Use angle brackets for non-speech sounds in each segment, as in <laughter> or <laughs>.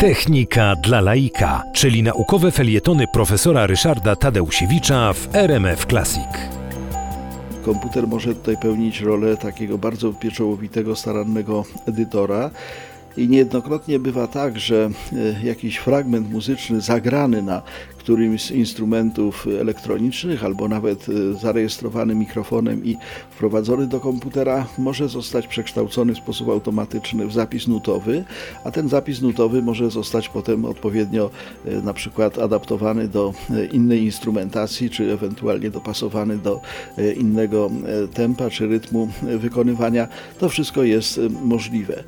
Technika dla laika, czyli naukowe felietony profesora Ryszarda Tadeusiewicza w RMF Classic. Komputer może tutaj pełnić rolę takiego bardzo pieczołowitego, starannego edytora. I niejednokrotnie bywa tak, że e, jakiś fragment muzyczny zagrany na którymś z instrumentów elektronicznych albo nawet e, zarejestrowany mikrofonem i wprowadzony do komputera może zostać przekształcony w sposób automatyczny w zapis nutowy, a ten zapis nutowy może zostać potem odpowiednio e, na przykład adaptowany do innej instrumentacji, czy ewentualnie dopasowany do innego tempa czy rytmu wykonywania. To wszystko jest możliwe.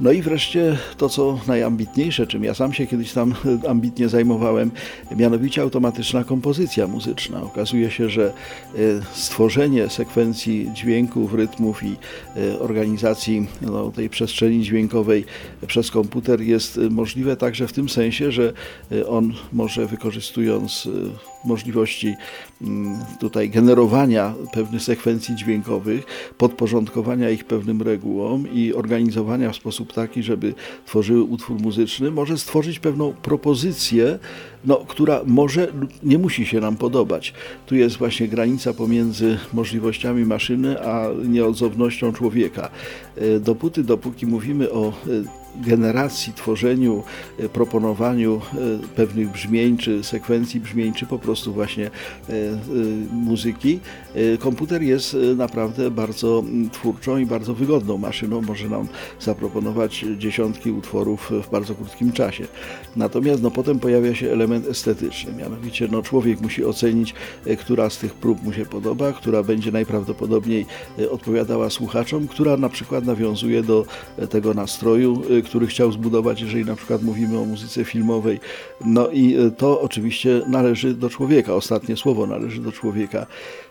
No i wreszcie to, co najambitniejsze, czym ja sam się kiedyś tam <laughs> ambitnie zajmowałem, mianowicie automatyczna kompozycja muzyczna. Okazuje się, że e, stworzenie sekwencji dźwięków, rytmów i e, organizacji no, tej przestrzeni dźwiękowej przez komputer jest możliwe także w tym sensie, że e, on może wykorzystując możliwości mm, tutaj generowania pewnych sekwencji dźwiękowych, podporządkowania ich pewnym regułom i organizowania w sposób taki, żeby tworzyły utwór muzyczny, może stworzyć pewną propozycję, no, która może nie musi się nam podobać. Tu jest właśnie granica pomiędzy możliwościami maszyny a nieodzownością człowieka. E, dopóty, dopóki mówimy o e, generacji, tworzeniu, e, proponowaniu e, pewnych brzmień, czy sekwencji brzmień, czy po prostu właśnie e, muzyki, komputer jest naprawdę bardzo twórczą i bardzo wygodną maszyną. Może nam zaproponować dziesiątki utworów w bardzo krótkim czasie. Natomiast no, potem pojawia się element estetyczny, mianowicie no, człowiek musi ocenić, która z tych prób mu się podoba, która będzie najprawdopodobniej odpowiadała słuchaczom, która na przykład nawiązuje do tego nastroju, który chciał zbudować, jeżeli na przykład mówimy o muzyce filmowej. No i e, to oczywiście należy do człowieka, ostatnie słowo należy do człowieka.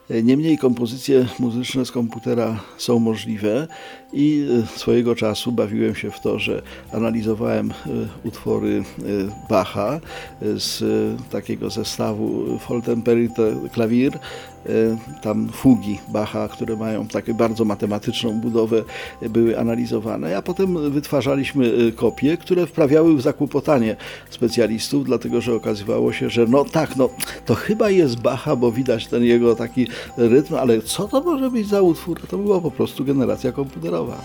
E, niemniej kompozycje muzyczne z komputera są możliwe i e, swojego czasu bawiłem się w to, że analizowałem utwory Bacha z takiego zestawu Foltemperite Klawier tam fugi Bacha, które mają takie bardzo matematyczną budowę, były analizowane, a potem wytwarzaliśmy e, kopie, które wprawiały w zakłopotanie specjalistów, dlatego że okazywało się, że no tak, no to chyba jest Bacha, bo widać ten jego taki rytm, ale co to może być za utwór? To była po prostu generacja komputerowa.